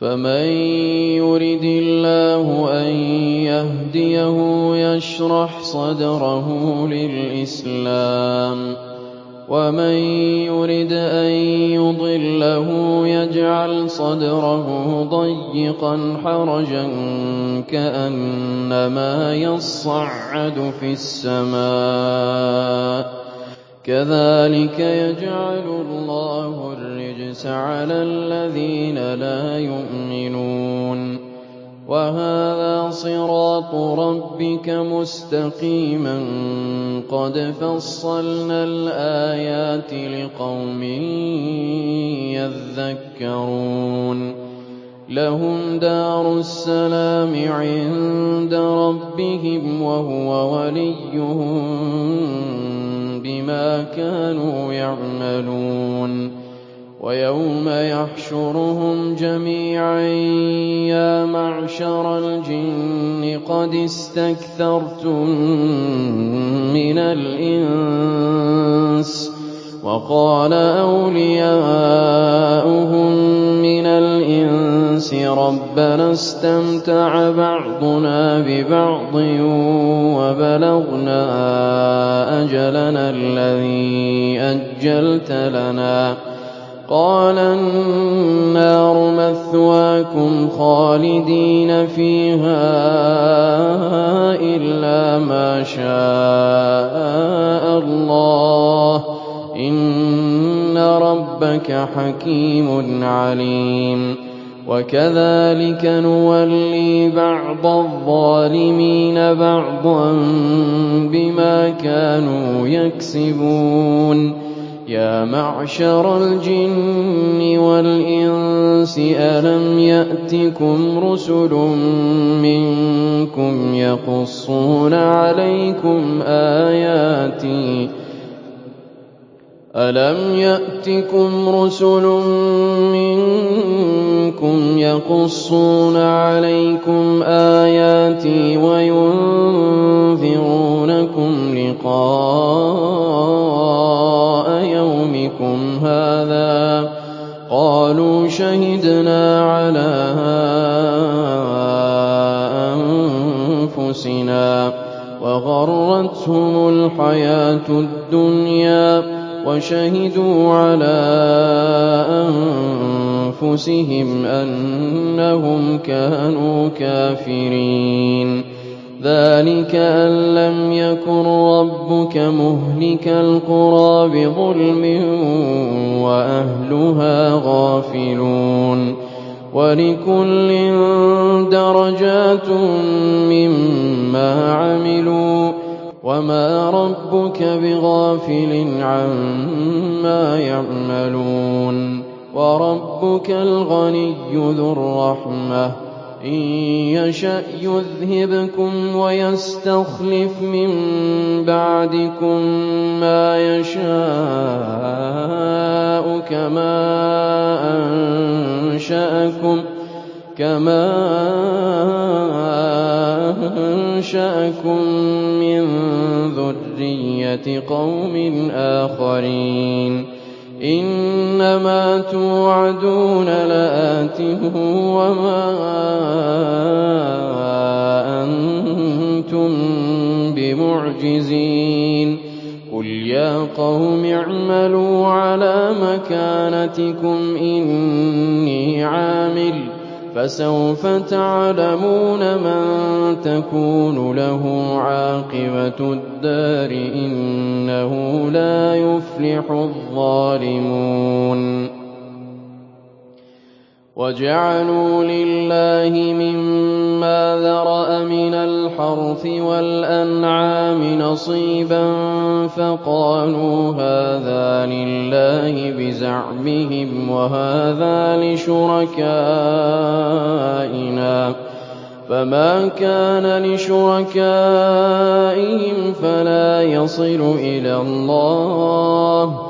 فَمَن يُرِدِ اللَّهُ أَن يَهْدِيَهُ يَشْرَحْ صَدْرَهُ لِلْإِسْلَامِ ۖ وَمَن يُرِدْ أَن يُضِلَّهُ يَجْعَلْ صَدْرَهُ ضَيِّقًا حَرَجًا كَأَنَّمَا يَصَّعَّدُ فِي السَّمَاءِ ۚ كَذَٰلِكَ يَجْعَلُ اللَّهُ الرِّجْسَ عَلَى الَّذِينَ لَا يُؤْمِنُونَ ۚ. وَهَٰذَا صِرَاطُ رَبِّكَ مُسْتَقِيمًا ۗ. قَدْ فَصَّلْنَا الْآيَاتِ لِقَوْمٍ يَذَّكَّرُونَ. لَهُمْ دَارُ السَّلَامِ عِندَ رَبِّهِمْ ۖ وَهُوَ وَلِيُّهُم بِمَا كَانُوا يَعْمَلُونَ. وَيَوْمَ يَحْشُرُهُمْ جَمِيعًا يَا مَعْشَرَ الْجِنِّ قَدِ اسْتَكْثَرْتُم مِّنَ الْإِنسِ ۖ وَقَالَ أَوْلِيَاؤُهُم مِّنَ الْإِنسِ رَبَّنَا اسْتَمْتَعَ بَعْضُنَا بِبَعْضٍ وَبَلَغْنَا أَجَلَنَا الَّذِي أَجَّلْتَ لَنَا ۚ. قَالَ النَّارُ مَثْوَاكُمْ خَالِدِينَ فِيهَا إِلَّا مَا شَاءَ اللَّهُ ۗ. إِنَّ رَبَّكَ حَكِيمٌ عَلِيمٌ. وَكَذَٰلِكَ نُوَلِّي بَعْضَ الظَّالِمِينَ بَعْضًا بِمَا كَانُوا يَكْسِبُونَ. يَا مَعْشَرَ الْجِنِّ وَالْإِنسِ أَلَمْ يَأْتِكُمْ رُسُلٌ مِّنكُمْ يَقُصُّونَ عَلَيْكُمْ آيَاتِي؟ أَلَمْ يَأْتِكُمْ رُسُلٌ مِّنكُمْ يَقُصُّونَ عَلَيْكُمْ آيَاتِي وَيُنذِرُونَكُمْ لِقَاءَ يَوْمِكُمْ هَٰذَا ۚ قَالُوا شَهِدْنَا عَلَىٰ أَنفُسِنَا ۖ وَغَرَّتْهُمُ الْحَيَاةُ الدُّنْيَا ۖ وَشَهِدُوا عَلَىٰ أَنفُسِهِمْ أَنَّهُمْ كَانُوا كَافِرِينَ. ذَٰلِكَ أَن لَّمْ يَكُن رَّبُّكَ مُهْلِكَ الْقُرَىٰ بِظُلْمٍ وَأَهْلُهَا غَافِلُونَ. وَلِكُلٍّ دَرَجَاتٌ مِّمَّا عَمِلُوا ۚ. وَمَا رَبُّكَ بِغَافِلٍ عَمَّا يَعْمَلُونَ. وَرَبُّكَ الْغَنِيُّ ذُو الرَّحْمَةِ ۚ. إِن يَشَأْ يُذْهِبْكُمْ وَيَسْتَخْلِفْ مِن بَعْدِكُم مَّا يَشَاءُ كَمَا أَنشَأَكُم مِّن ذُرِّيَّةِ قَوْمٍ آخَرِينَ. إِنَّمَا تُوعَدُونَ لَآتٍ ۖ وَمَا أَنتُم بِمُعْجِزِينَ قُلْ يَا قَوْمِ اعْمَلُوا عَلَىٰ مَكَانَتِكُمْ إِنِّي عَامِلٌ ۖ فَسَوْفَ تَعْلَمُونَ مَن تَكُونُ لَهُ عَاقِبَةُ الدَّارِ ۗ إِنَّهُ لَا يُفْلِحُ الظَّالِمُونَ. وَجَعَلُوا لِلَّهِ مِمَّا ذَرَأَ مِنَ الْحَرْثِ وَالْأَنْعَامِ نَصِيبًا فَقَالُوا هَٰذَا لِلَّهِ بِزَعْمِهِمْ وَهَٰذَا لِشُرَكَائِنَا ۖ فَمَا كَانَ لِشُرَكَائِهِمْ فَلَا يَصِلُ إِلَى اللَّهِ ۖ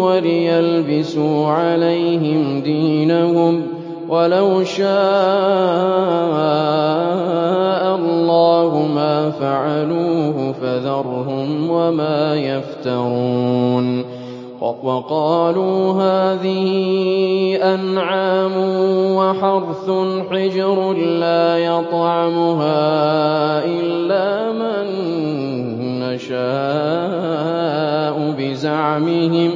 وَلِيَلْبِسُوا عَلَيْهِمْ دِينَهُمْ ۖ وَلَوْ شَاءَ اللَّهُ مَا فَعَلُوهُ فَذَرْهُمْ وَمَا يَفْتَرُونَ وَقَالُوا هَٰذِهِ أَنْعَامٌ وَحَرْثٌ حِجْرٌ لَّا يَطْعَمُهَا إِلَّا مَن نَّشَاءُ بِزَعْمِهِمْ ۖ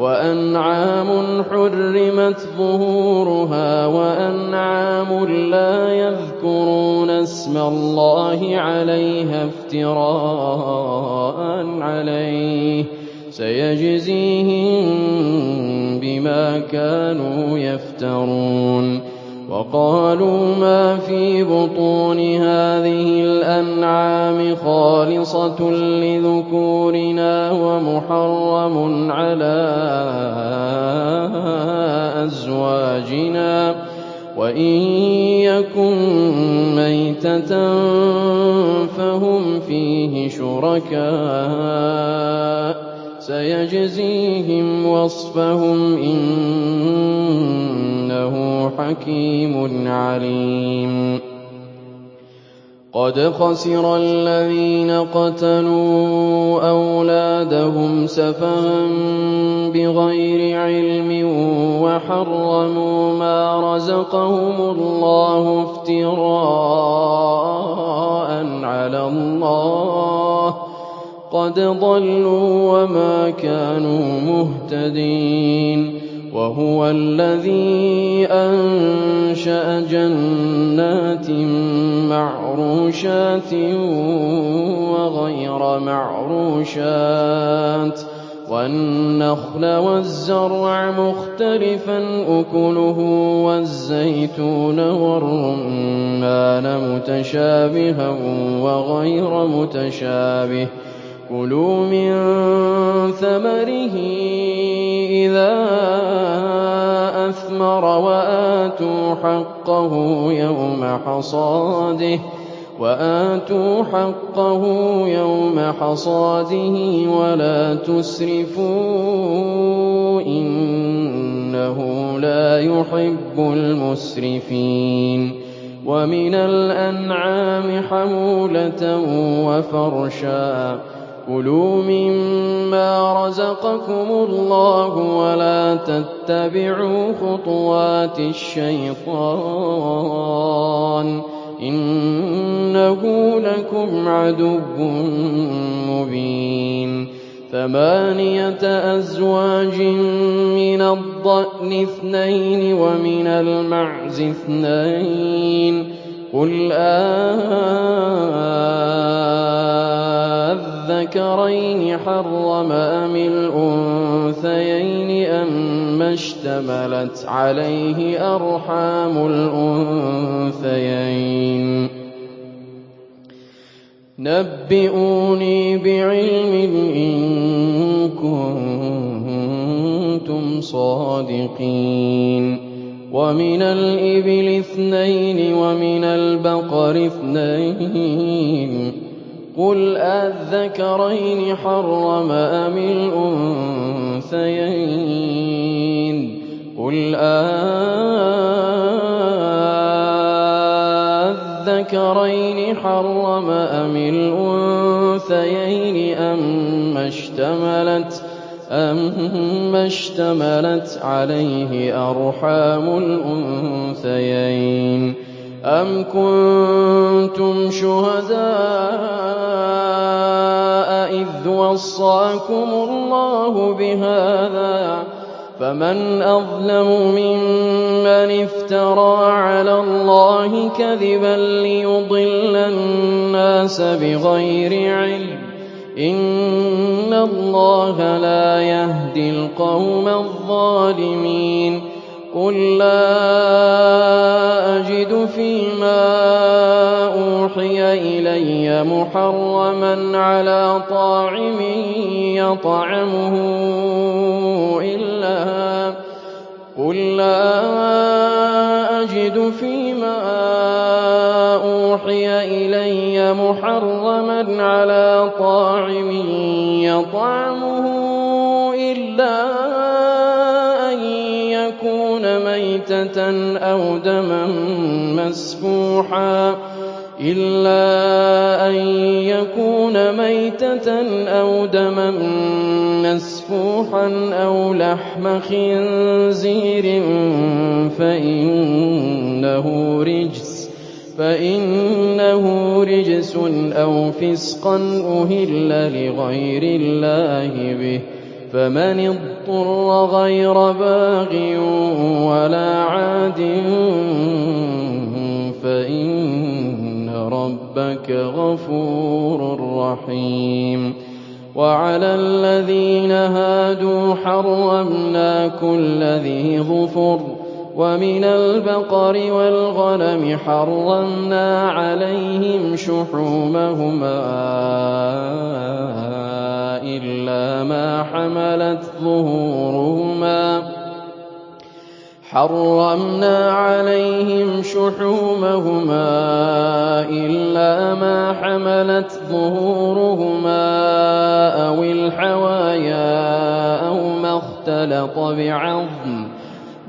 وَأَنْعَامٌ حُرِّمَتْ ظُهُورُهَا وَأَنْعَامٌ لَّا يَذْكُرُونَ اسْمَ اللَّهِ عَلَيْهَا افْتِرَاءً عَلَيْهِ ۚ سَيَجْزِيهِم بِمَا كَانُوا يَفْتَرُونَ وَقَالُوا مَا فِي بُطُونِ هَٰذِهِ الْأَنْعَامِ خَالِصَةٌ لِّذُكُورِنَا وَمُحَرَّمٌ عَلَىٰ أَزْوَاجِنَا ۖ وَإِن يَكُن مَّيْتَةً فَهُمْ فِيهِ شُرَكَاءُ ۚ سَيَجْزِيهِمْ وَصْفَهُمْ ۚ إِنَّهُ حَكِيمٌ عَلِيمٌ. قَدْ خَسِرَ الَّذِينَ قَتَلُوا أَوْلَادَهُمْ سَفَهًا بِغَيْرِ عِلْمٍ وَحَرَّمُوا مَا رَزَقَهُمُ اللَّهُ افْتِرَاءً عَلَى اللَّهِ ۚ قَدْ ضَلُّوا وَمَا كَانُوا مُهْتَدِينَ وَهُوَ الَّذِي أَنشَأَ جَنَّاتٍ مَّعْرُوشَاتٍ وَغَيْرَ مَعْرُوشَاتٍ وَالنَّخْلَ وَالزَّرْعَ مُخْتَلِفًا أُكُلُهُ وَالزَّيْتُونَ وَالرُّمَّانَ مُتَشَابِهًا وَغَيْرَ مُتَشَابِهٍ ۚ. كُلُوا مِن ثَمَرِهِ إِذَا أَثْمَرَ وَآتُوا حَقَّهُ يَوْمَ حَصَادِهِ وَلَا تُسْرِفُوا ۚ إِنَّهُ لَا يُحِبُّ الْمُسْرِفِينَ وَمِنَ الْأَنْعَامِ حَمُولَةً وَفَرْشًا ۚ كُلُوا مِمَّا رَزَقَكُمُ اللَّهُ وَلَا تَتَّبِعُوا خُطُوَاتِ الشَّيْطَانِ ۚ إِنَّهُ لَكُمْ عَدُوٌّ مُّبِينٌ ثَمَانِيَةَ أَزْوَاجٍ مِّنَ الضَّأْنِ اثْنَيْنِ وَمِنَ الْمَعْزِ اثْنَيْنِ ۗ قُلْ أَٰلذَّكَرَيْنِ حَرَّمَ أَمِ الْأُنثَيَيْنِ أَمَّا اشْتَمَلَتْ عَلَيْهِ أَرْحَامُ الْأُنثَيَيْنِ ۖ. نَبِّئُونِي بِعِلْمٍ إِن كُنتُمْ صَادِقِينَ. وَمِنَ الْإِبِلِ اثْنَيْنِ وَمِنَ الْبَقَرِ اثْنَيْنِ ۗ. قُلْ أَلذَّكَرَيْنِ حَرَّمَ أَمِ الْأُنثَيَيْنِ ۖ قُلْ أَلذَّكَرَيْنِ حَرَّمَ أَمِ الْأُنثَيَيْنِ أَمَّا اشْتَمَلَتْ عَلَيْهِ أَرْحَامُ الْأُنثَيَيْنِ ۖ أَمْ كُنتُمْ شُهَدَاءَ إِذْ وَصَّاكُمُ اللَّهُ بِهَٰذَا ۚ فَمَنْ أَظْلَمُ مِمَّنِ افْتَرَىٰ عَلَى اللَّهِ كَذِبًا لِّيُضِلَّ النَّاسَ بِغَيْرِ عِلْمٍ ۗ إِنَّ اللَّهَ لَا يَهْدِي الْقَوْمَ الظَّالِمِينَ قُل لَّا أَجِدُ فِي مَا أُوحِيَ إِلَيَّ مُحَرَّمًا عَلَىٰ طَاعِمٍ يَطْعَمُهُ إِلَّا قُل لَّا أَجِدُ فِيمَا أُوحِيَ إِلَيَّ مُحَرَّمًا عَلَىٰ طَاعِمٍ يَطْعَمُهُ إِلَّا مَيْتَةً أَوْ دَمًا مَّسْفُوحًا إِلَّا أَن يَكُونَ مَيْتَةً أَوْ دَمًا مَّسْفُوحًا أَوْ لَحْمَ خِنزِيرٍ فَإِنَّهُ رِجْسٌ أَوْ فِسْقًا أُهِلَّ لِغَيْرِ اللَّهِ بِهِ ۚ فَمَنِ اضْطُرَّ غَيْرَ بَاغٍ وَلَا عَادٍ فَإِنَّ رَبَّكَ غَفُورٌ رَّحِيمٌ. وَعَلَى الَّذِينَ هَادُوا حَرَّمْنَا كُلَّ ذِي ظُفُرٍ ۖ وَمِنَ الْبَقَرِ وَالْغَنَمِ حَرَّمْنَا عَلَيْهِمْ شُحُومَهُمَا إِلَّا مَا حَمَلَتْ ظُهُورُهُمَا. أَوِ الْحَوَايَا أَوْ مَا اخْتَلَطَ بِعَظْمٍ ۚ.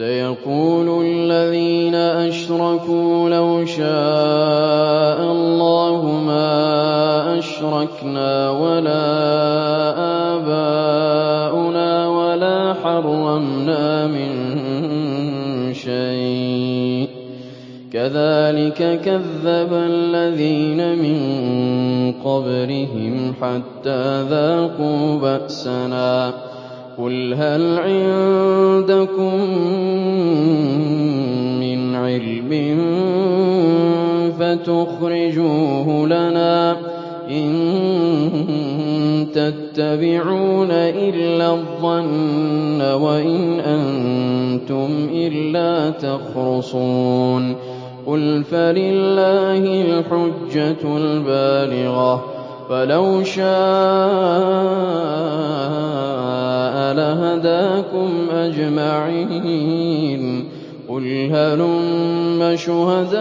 سَيَقُولُ الَّذِينَ أَشْرَكُوا لَوْ شَاءَ اللَّهُ مَا أَشْرَكْنَا وَلَا آبَاؤُنَا وَلَا حَرَّمْنَا مِن شَيْءٍ ۚ. كَذَٰلِكَ كَذَّبَ الَّذِينَ مِن قَبْلِهِمْ حَتَّىٰ ذَاقُوا بَأْسَنَا ۗ. قُلْ هَلْ عِندَكُم مِّنْ عِلْمٍ فَتُخْرِجُوهُ لَنَا ۖ إِن تَتَّبِعُونَ إِلَّا الظَّنَّ وَإِنْ أَنتُمْ إِلَّا تَخْرُصُونَ قُلْ فَلِلَّهِ الْحُجَّةُ الْبَالِغَةُ ۖ فَلَوْ شَاءَ لَهَدَاكُمْ أَجْمَعِينَ قُلْ هَلُمَّ شُهَدَاءَكُمُ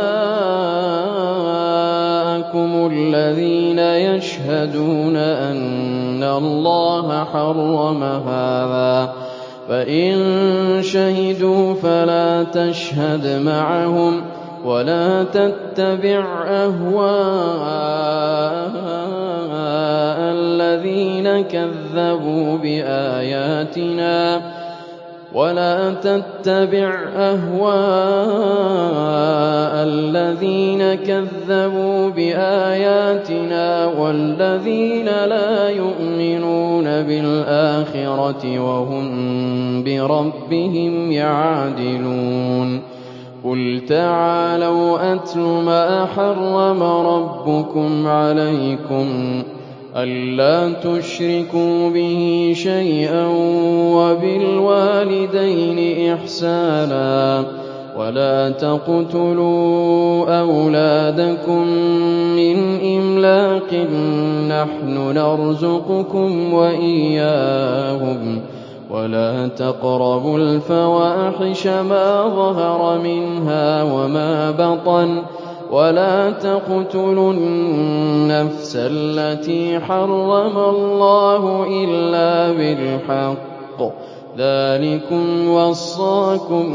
الَّذِينَ يَشْهَدُونَ أَنَّ اللَّهَ حَرَّمَ هَٰذَا ۖ فَإِن شَهِدُوا فَلَا تَشْهَدْ مَعَهُمْ ۚ وَلَا تَتَّبِعْ أَهْوَاءَ الَّذِينَ كَذَّبُوا بِآيَاتِنَا وَالَّذِينَ لَا يُؤْمِنُونَ بِالْآخِرَةِ وَهُم بِرَبِّهِمْ يَعْدِلُونَ قُلْ تَعَالَوْا أَتْلُ مَا حَرَّمَ رَبُّكُمْ عَلَيْكُمْ ۖ أَلَّا تُشْرِكُوا بِهِ شَيْئًا وَبِالْوَالِدَيْنِ إِحْسَانًا ۖ وَلَا تَقْتُلُوا أَوْلَادَكُم مِّنْ إِمْلَاقٍ ۖ نَّحْنُ نَرْزُقُكُمْ وَإِيَّاهُمْ ۖ وَلَا تَقْرَبُوا الْفَوَاحِشَ مَا ظَهَرَ مِنْهَا وَمَا بَطَنَ ۖ وَلَا تَقْتُلُوا النَّفْسَ الَّتِي حَرَّمَ اللَّهُ إِلَّا بِالْحَقِّ ۚ. ذَٰلِكُمْ وَصَّاكُم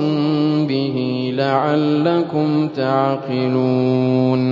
بِهِ لَعَلَّكُمْ تَعْقِلُونَ.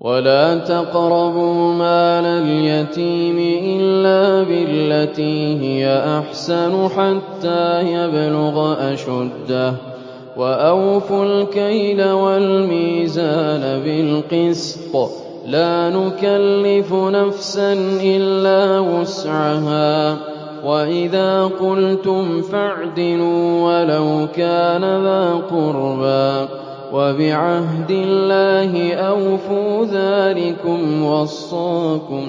وَلَا تَقْرَبُوا مَالَ الْيَتِيمِ إِلَّا بِالَّتِي هِيَ أَحْسَنُ حَتَّىٰ يَبْلُغَ أَشُدَّهُ ۖ. وَأَوْفُوا الْكَيْلَ وَالْمِيزَانَ بِالْقِسْطِ ۖ. لَا نُكَلِّفُ نَفْسًا إِلَّا وُسْعَهَا ۖ. وَإِذَا قُلْتُمْ فَاعْدِلُوا وَلَوْ كَانَ ذَا قُرْبَىٰ ۖ. وَبِعَهْدِ اللَّهِ أَوْفُوا ۚ ذَٰلِكُمْ وَصَّاكُم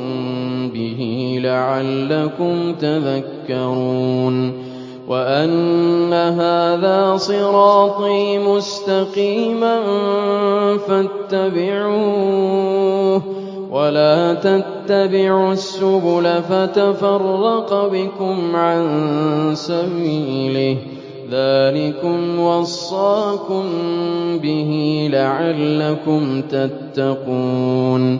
بِهِ لَعَلَّكُمْ تَذَكَّرُونَ. وَأَنَّ هَٰذَا صِرَاطِي مُسْتَقِيمًا فَاتَّبِعُوهُ ۖ وَلَا تَتَّبِعُوا السُّبُلَ فَتَفَرَّقَ بِكُمْ عَن سَبِيلِهِ ۚ ذَٰلِكُمْ وَصَّاكُم بِهِ لَعَلَّكُمْ تَتَّقُونَ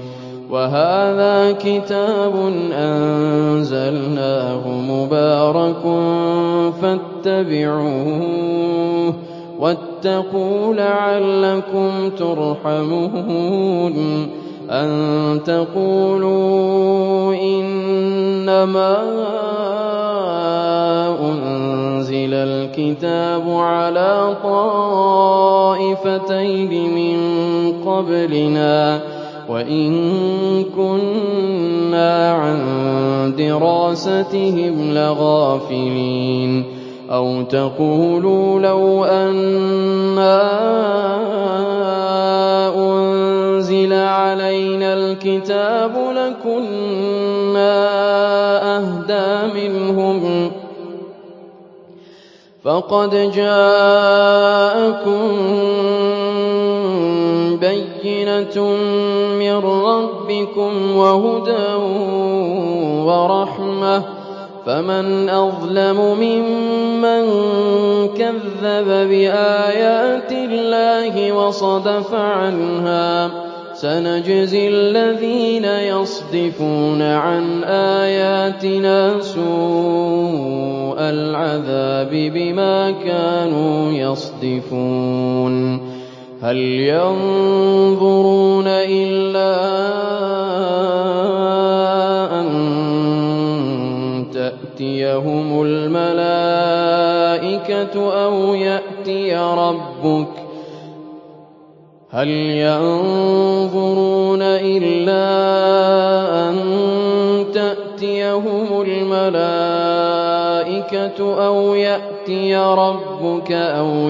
وَهَٰذَا كِتَابٌ أَنزَلْنَاهُ مُبَارَكٌ فَاتَّبِعُوهُ ۖ وَاتَّقُوا لَعَلَّكُمْ تُرْحَمُونَ أَن تَقُولُوا إِنَّمَا أُنزِلَ الْكِتَابُ عَلَىٰ طَائِفَتَيْنِ مِن قَبْلِنَا وَإِن كُنَّا عَن دِرَاسَتِهِمْ لَغَافِلِينَ أَوْ تَقُولُوا لَوْ أَنَّا أُنزِلَ عَلَيْنَا الْكِتَابُ لَكُنَّا أَهْدَىٰ مِنْهُمْ ۚ فَقَدْ جَاءَكُم بَيِّنَةٌ وَهُدًى وَرَحْمَةٌ ۚ فَمَنْ أَظْلَمُ مِمَّن كَذَّبَ بِآيَاتِ اللَّهِ وَصَدَفَ عَنْهَا ۗ سَنَجْزِي الَّذِينَ يَصْدِفُونَ عَنْ آيَاتِنَا سُوءَ الْعَذَابِ بِمَا كَانُوا يَصْدِفُونَ هَلْ يَنظُرُونَ إِلَّا أَن تَأْتِيَهُمُ الْمَلَائِكَةُ أَوْ يَأْتِيَ رَبُّكَ ۚ؟ هَلْ يَنظُرُونَ إِلَّا أَن تَأْتِيَهُمُ الْمَلَائِكَةُ أَوْ يَأْتِيَ رَبُّكَ أَوْ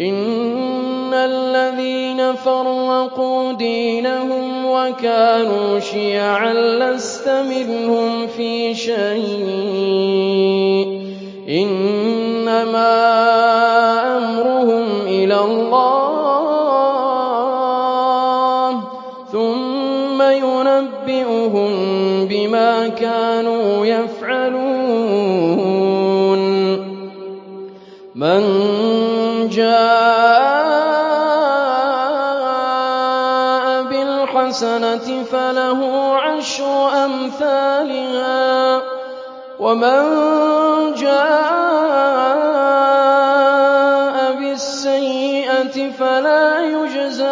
إِنَّ الَّذِينَ فَرَّقُوا دِينَهُمْ وَكَانُوا شِيَعًا لَّسْتَ مِنْهُمْ فِي شَيْءٍ ۚ إِنَّمَا أَمْرُهُمْ إِلَى اللَّهِ ثُمَّ يُنَبِّئُهُم بِمَا كَانُوا يَفْعَلُونَ بِالْحَسَنَةِ فَلَهُ عَشْرُ أَمْثَالِهَا ۖ. وَمَن جَاءَ بِالسَّيِّئَةِ فَلَا يُجْزَىٰ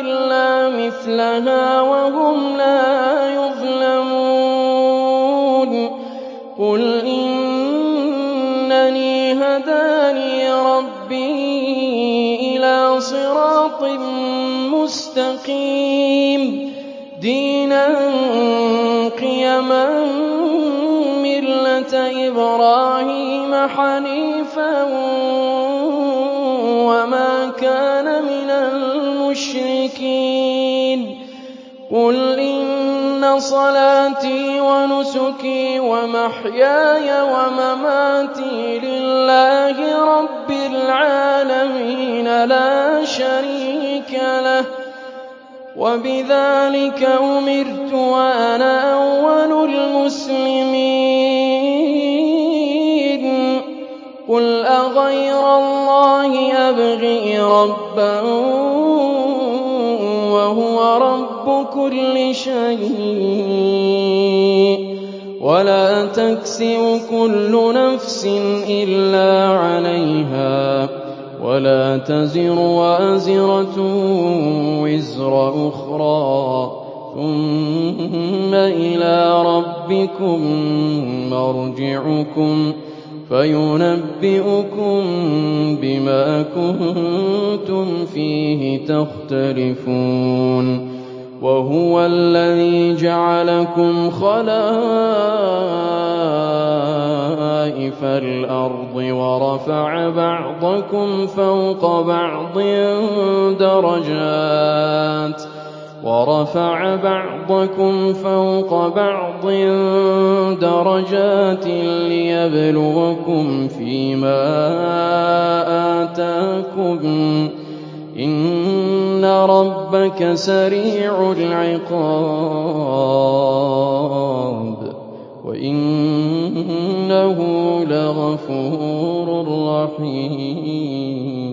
إِلَّا مِثْلَهَا وَهُمْ مُّسْتَقِيمٍ دِينًا قِيَمًا مِّلَّةَ إِبْرَاهِيمَ حَنِيفًا وَمَا كَانَ مِنَ الْمُشْرِكِينَ قُلْ إِنَّ صَلَاتِي وَنُسُكِي وَمَحْيَايَ وَمَمَاتِي لِلَّهِ رَبِّ الْعَالَمِينَ لَا شَرِيكَ لَهُ ۖ وَبِذَٰلِكَ أُمِرْتُ وَأَنَا أَوَّلُ الْمُسْلِمِينَ. قُلْ أَغَيْرَ اللَّهِ أَبْغِي رَبًّا وَهُوَ رَبُّ كُلِّ شَيْءٍ. وَلَا تَكْسِبُ كُلُّ نَفْسٍ إِلَّا عَلَيْهَا. وَلَا تَزِرُ وَازِرَةٌ وِزْرَ أُخْرَىٰ. ثُمَّ إِلَىٰ رَبِّكُم مَّرْجِعُكُمْ فَيُنَبِّئُكُم بِمَا كُنتُمْ فِيهِ تَخْتَلِفُونَ. وَهُوَ الَّذِي جَعَلَكُمْ خَلَائِفَ الْأَرْضِ وَرَفَعَ بَعْضَكُمْ فَوْقَ بَعْضٍ دَرَجَاتٍ لِّيَبْلُوَكُمْ فِي مَا آتَاكُمْ ۗ إِنَّ رَبَّكَ سَرِيعُ الْعِقَابِ وَإِنَّهُ لَغَفُورٌ رَّحِيمٌ